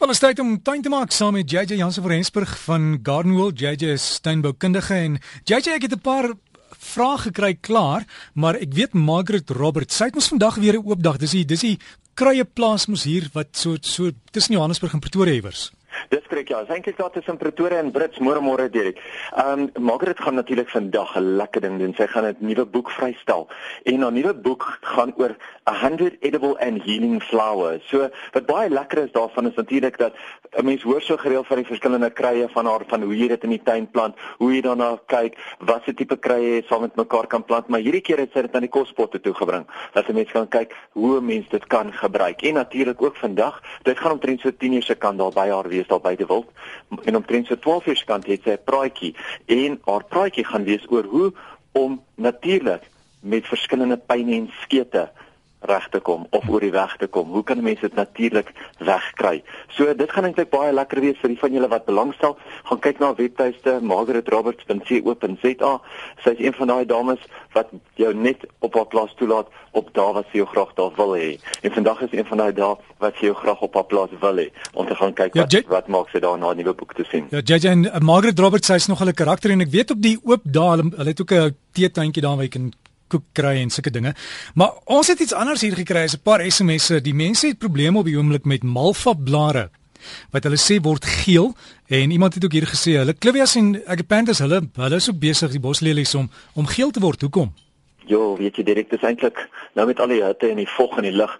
Wel, is tyd om tuin te maak saam met JJ Jansen van Rensburg van Gardenwell. JJ is tuinboukundige en JJ ek het 'n paar vrae gekry klaar, maar ek weet Margaret Roberts, sy het ons vandag weer 'n oop dag. Dis die dis die kruie plaas mos hier wat so so tussen Johannesburg en Pretoria iewers. Dis korrek ja, is eintlik daar tussen Pretoria en Brits môre môre. Ehm um, Margaret gaan natuurlik vandag 'n lekker ding doen. Sy gaan 'n nuwe boek vrystel. En haar nuwe boek gaan oor 100 edible and healing flowers. So wat baie lekker is daarvan is natuurlik dat 'n mens hoor so gereeld van die verskillende kruie van haar van hoe jy dit in die tuin plant, hoe jy daarna kyk, wat se tipe kruie jy saam met mekaar kan plant, maar hierdie keer het sy dit aan die kospotte toe gebring. Dat 'n mens kan kyk hoe 'n mens dit kan gebruik. En natuurlik ook vandag, dit gaan omtrent so 10 uur se kant daar by haar wees daar by die wild. En omtrent so 12 uur se kant het sy 'n praatjie en haar praatjie gaan wees oor hoe om natuurlik met verskillende pynne en skete reg te kom of oor die weg te kom. Hoe kan mense dit natuurlik wegkry? So dit gaan eintlik baie lekker wees vir die van julle wat belangstel. Gaan kyk na webtuiste margaretroberts.co.za. Sy is een van daai dames wat jou net op haar plaas toelaat op daar wat sy jou graag daar wil hê. En vandag is een van daai dae wat sy jou graag op haar plaas wil hê om te gaan kyk ja, wat wat maak sy daar na 'n nuwe boek te sien. Ja, JJ en uh, Margaret Roberts sy is nog 'n karakter en ek weet op die oop dae hulle, hulle het ook 'n teetuintjie daar waar jy kan koek kry en sulke dinge. Maar ons het iets anders hier gekry, is 'n paar SMS'e. Die mense het probleme op die oomblik met malva blare wat hulle sê word geel en iemand het ook hier gesê hulle clivias en agapanthus hulle hulle is so besig die boslelies om om geel te word. Hoekom? Jo, weet jy direk, dis eintlik nou met al die hitte en die vog en die lug,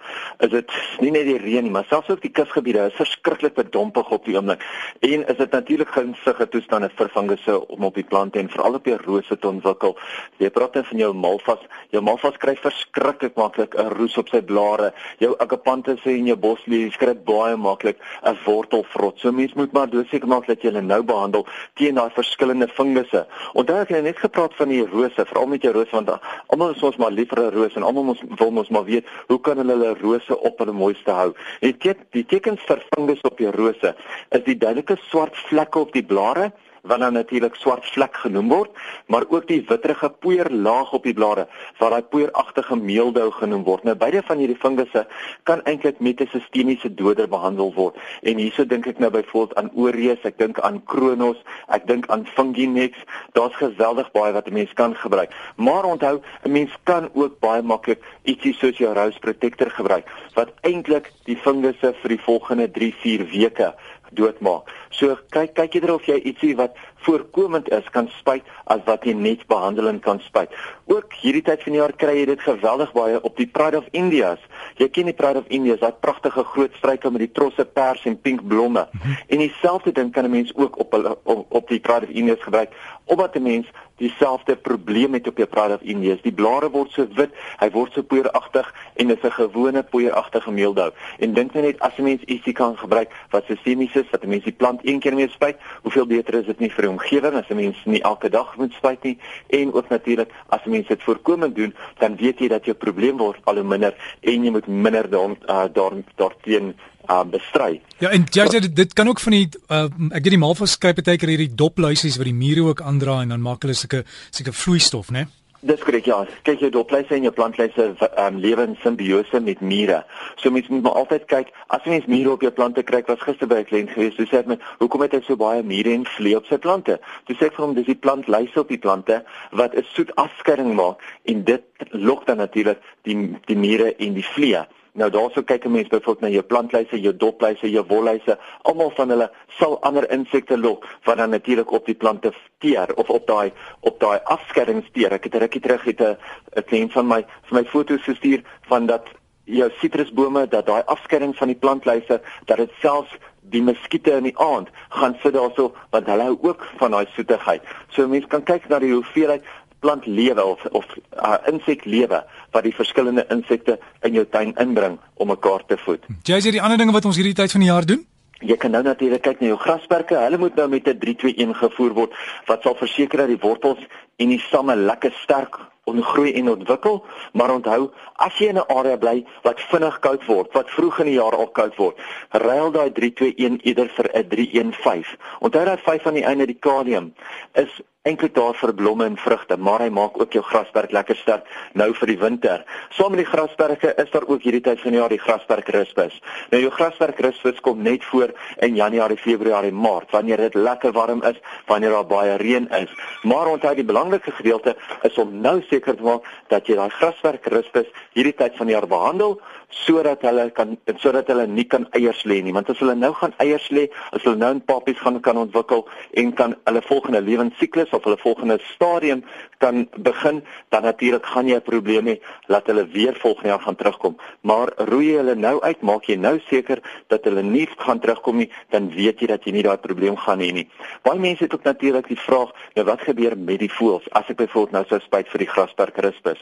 is dit nie net die reën nie, maar selfs ook die kusgebiede is verskriklik bedompig op die oomblik. En is dit natuurlik gunstige toestande vir fungusse om op die plante en veral op die rose te ontwikkel. Jy praat dan van jou malvas. Jou malvas kry verskriklik maklik 'n roes op sy blare. Jou agapanthus en jou boslelies kry baie maklik 'n wortelvrot. So mens moet maar doodseker maak dat jy hulle nou behandel teen daai verskillende fungusse. Onthou ek het net gepraat van die rose, veral met jou rose want almal is ons maar lief vir 'n roos en almal ons wil ons maar weet hoe kan hulle hulle rose op hulle mooiste hou. En die, die tekens vir fungus op jou rose is die duidelike swart vlekke op die blare wat dan natuurlik swart vlek genoem word, maar ook die witterige poeierlaag op die blare wat daai poeieragtige meeldou genoem word. Nou beide van hierdie fungusse kan eintlik met 'n sistemiese doder behandel word. En hierso dink ek nou byvoorbeeld aan oreus, ek dink aan kronos, ek dink aan funginex. Daar's geweldig baie wat 'n mens kan gebruik. Maar onthou, 'n mens kan ook baie maklik ietsie soos jou rose protector gebruik wat eintlik die fungusse vir die volgende 3-4 weke doodmaak. So kyk kyk eerder of jy ietsie wat voorkomend is kan spuit as wat jy net behandeling kan spuit. Ook hierdie tyd van die jaar kry jy dit geweldig baie op die Pride of Indias. Jy ken die Pride of Indias, daai pragtige groot struike met die trosse pers en pink blomme. Mm -hmm. En dieselfde ding kan 'n mens ook op op, op die Pride of Indias gebruik omdat 'n mens dieselfde probleem het op jou Pride of Indias. Die blare word so wit, hy word so poeieragtig en dit is 'n gewone poeieragtige meeldou. En dink net as 'n mens ietsie kan gebruik wat sistemies is, wat 'n mens die plant een keer mee spuit, hoeveel beter is dit nie vir die omgewing as 'n mens nie elke dag moet spuit nie en ook natuurlik as 'n mens dit voorkomend doen, dan weet jy dat jou probleem word al hoe minder en jy moet minder daar uh, daar daarteen uh, bestry. Ja, en jy sê dit kan ook van die uh, ek weet die malvas skryp baie keer hierdie dopluisies wat die mure ook aandra en dan maak hulle sulke sulke vloeistof, né? Dis korrek ja. Kyk jou dopluise en jou plantluise um, lewe in simbiose met mure. So mens moet maar altyd kyk as jy mens mure op jou plante kry, was gister by 'n kliënt gewees, so sê hy met hoekom het hy so baie mure en vlee op sy plante? Toe sê ek vir hom dis die plantluise op die plante wat 'n soet afskeiding maak en dit lok dan natuurlik die die mure en die vlee. Nou daarso kyk 'n mens byvoorbeeld na jou plantluise, jou dopluise, jou wolluise, almal van hulle sal ander insekte lok wat dan natuurlik op die plante teer of op daai op daai afskeidingsteer. Ek het 'n rukkie terug het 'n 'n kliënt van my vir my foto's gestuur van dat jou sitrusbome dat daai afskeiding van die plantluise dat dit selfs die muskiete in die aand gaan sit daarso want hulle hou ook van daai soetigheid. So mense kan kyk na die hoeveelheid plantlewe of of uh, inseklewe wat die verskillende insekte in jou tuin inbring om mekaar te voed. Jy sê die ander dinge wat ons hierdie tyd van die jaar doen? Jy kan nou natuurlik kyk na jou grasperke. Hulle moet nou met 'n 321 gevoer word wat sal verseker dat die wortels en die stamme lekker sterk ontgroei en ontwikkel. Maar onthou, as jy in 'n area bly wat vinnig koud word, wat vroeg in die jaar al koud word, ruil daai 321 eerder vir 'n 315. Onthou dat 5 aan die einde die kalium is eintlik daar vir blomme en vrugte, maar hy maak ook jou grasperk lekker sterk nou vir die winter. Saam met die grasperke is daar ook hierdie tyd van die jaar die grasperk ruspus. Nou jou grasperk ruspus kom net voor in Januarie, Februarie, Maart wanneer dit lekker warm is, wanneer daar baie reën is. Maar onthou die belangrike gedeelte is om nou seker te maak dat jy daai grasperk ruspus hierdie tyd van die jaar behandel sodat hulle kan sodat hulle nie kan eiers lê nie. Want as hulle nou gaan eiers lê as hulle nou 'n papies gaan kan ontwikkel en kan hulle volgende lewensiklus of hulle volgende stadium kan begin dan natuurlik gaan jy 'n probleem hê dat hulle weer volgende jaar gaan terugkom. Maar roei jy hulle nou uit maak jy nou seker dat hulle nie gaan terugkom nie dan weet jy dat jy nie daai probleem gaan hê nie. Baie mense het ook natuurlik die vraag nou wat gebeur met die voëls as ek byvoorbeeld nou sou spuit vir die grasperk rispus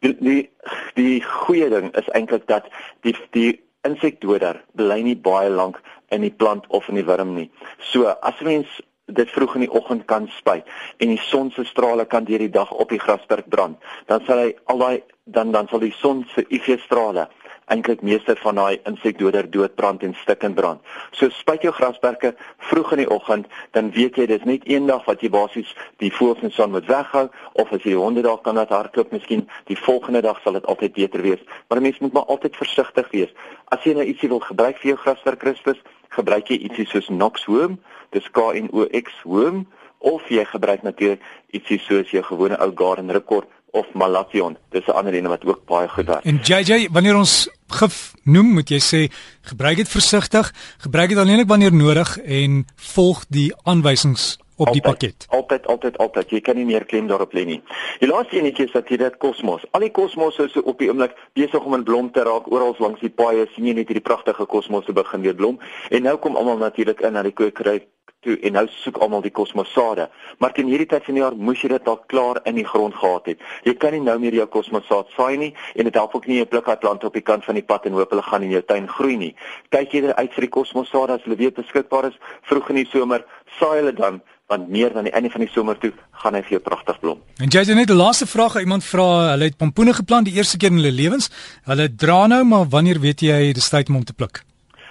die die, die goeie ding is eintlik dat die die insekdoder bly nie baie lank in die plant of in die wurm nie. So as mens dit vroeg in die oggend kan spuit en die son se strale kan deur die dag op die grasperk brand, dan sal hy al daai dan dan sal die son se UV-strale eintlik meeste van daai insekdoder doodbrand en stik en brand. So spuit jou grasperke vroeg in die oggend, dan weet jy dis net een dag wat jy basies die voëls en son moet weghou of as jy die honde daar kan laat hardloop, miskien die volgende dag sal dit altyd beter wees. Maar mens moet maar altyd versigtig wees. As jy nou ietsie wil gebruik vir jou grasperk Christus, gebruik jy ietsie soos Nox Worm, dis K N O X Worm of jy gebruik natuurlik ietsie soos jou gewone ou Garden Record of Malathion. Dis 'n ander een wat ook baie goed werk. En JJ, wanneer ons gif noem, moet jy sê gebruik dit versigtig, gebruik dit alleenlik wanneer nodig en volg die aanwysings op altyd, die pakket. Altyd, altyd, altyd. Jy kan nie meer klem daarop lê nie. Die laaste enetjie is dat jy dit kosmos. Al die kosmos is so op die oomblik besig om in blom te raak oral langs die paaie. sien jy net hierdie pragtige kosmos se begin weer blom. En nou kom almal natuurlik in na die kwekery toe en nou soek almal die kosmosade. Maar teen hierdie tyd van die jaar moes jy dit al klaar in die grond gehad het. Jy kan nie nou meer jou kosmosaad saai nie en dit help ook nie 'n blikkat plant op die kant van die pad en hoop hulle gaan in jou tuin groei nie. Kyk jy uit vir die kosmosade as hulle weer beskikbaar is vroeg in die somer, saai hulle dan want meer dan die einde van die somer toe gaan hy vir jou pragtig blom. En jy het net 'n laaste vraag, iemand vra, hulle het pompoene geplant die eerste keer in hulle lewens. Hulle dra nou, maar wanneer weet jy dis tyd om hom te pluk?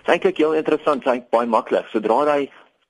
Dink ek heel interessant, hy baie maklik. Sodra hy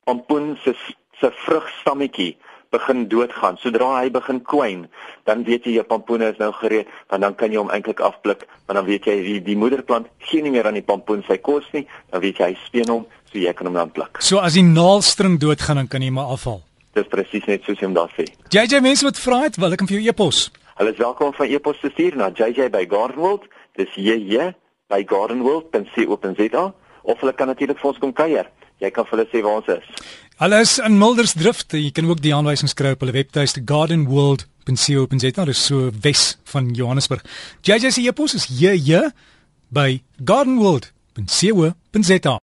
pompoen se se vrugstammetjie begin doodgaan. Sodra hy begin kwyn, dan weet jy jou pompoen is nou gereed, want dan kan jy hom eintlik afblik, want dan weet jy die, die moederplant gee nie meer aan die pompoen sy kos nie, dan weet jy hy speen hom, so jy kan hom dan pluk. So as die naalstring doodgaan, dan kan jy hom afhaal. Dis presies net soos jy hom daar sê. JJ mense wat vra het, wil ek hom vir jou e-pos. Hulle is welkom van e-pos te stuur na JJ by Gardenwold. Dis JJ by gardenwold.co.za of hulle kan natuurlik vir ons kom kuier jy kan vir hulle sê waar ons is. Hulle is in Mildersdrift. Jy kan ook die aanwysings kry op hulle webtuiste gardenworld.co.za. Dit is so wes van Johannesburg. JJ se e-pos is JJ by gardenworld.co.za.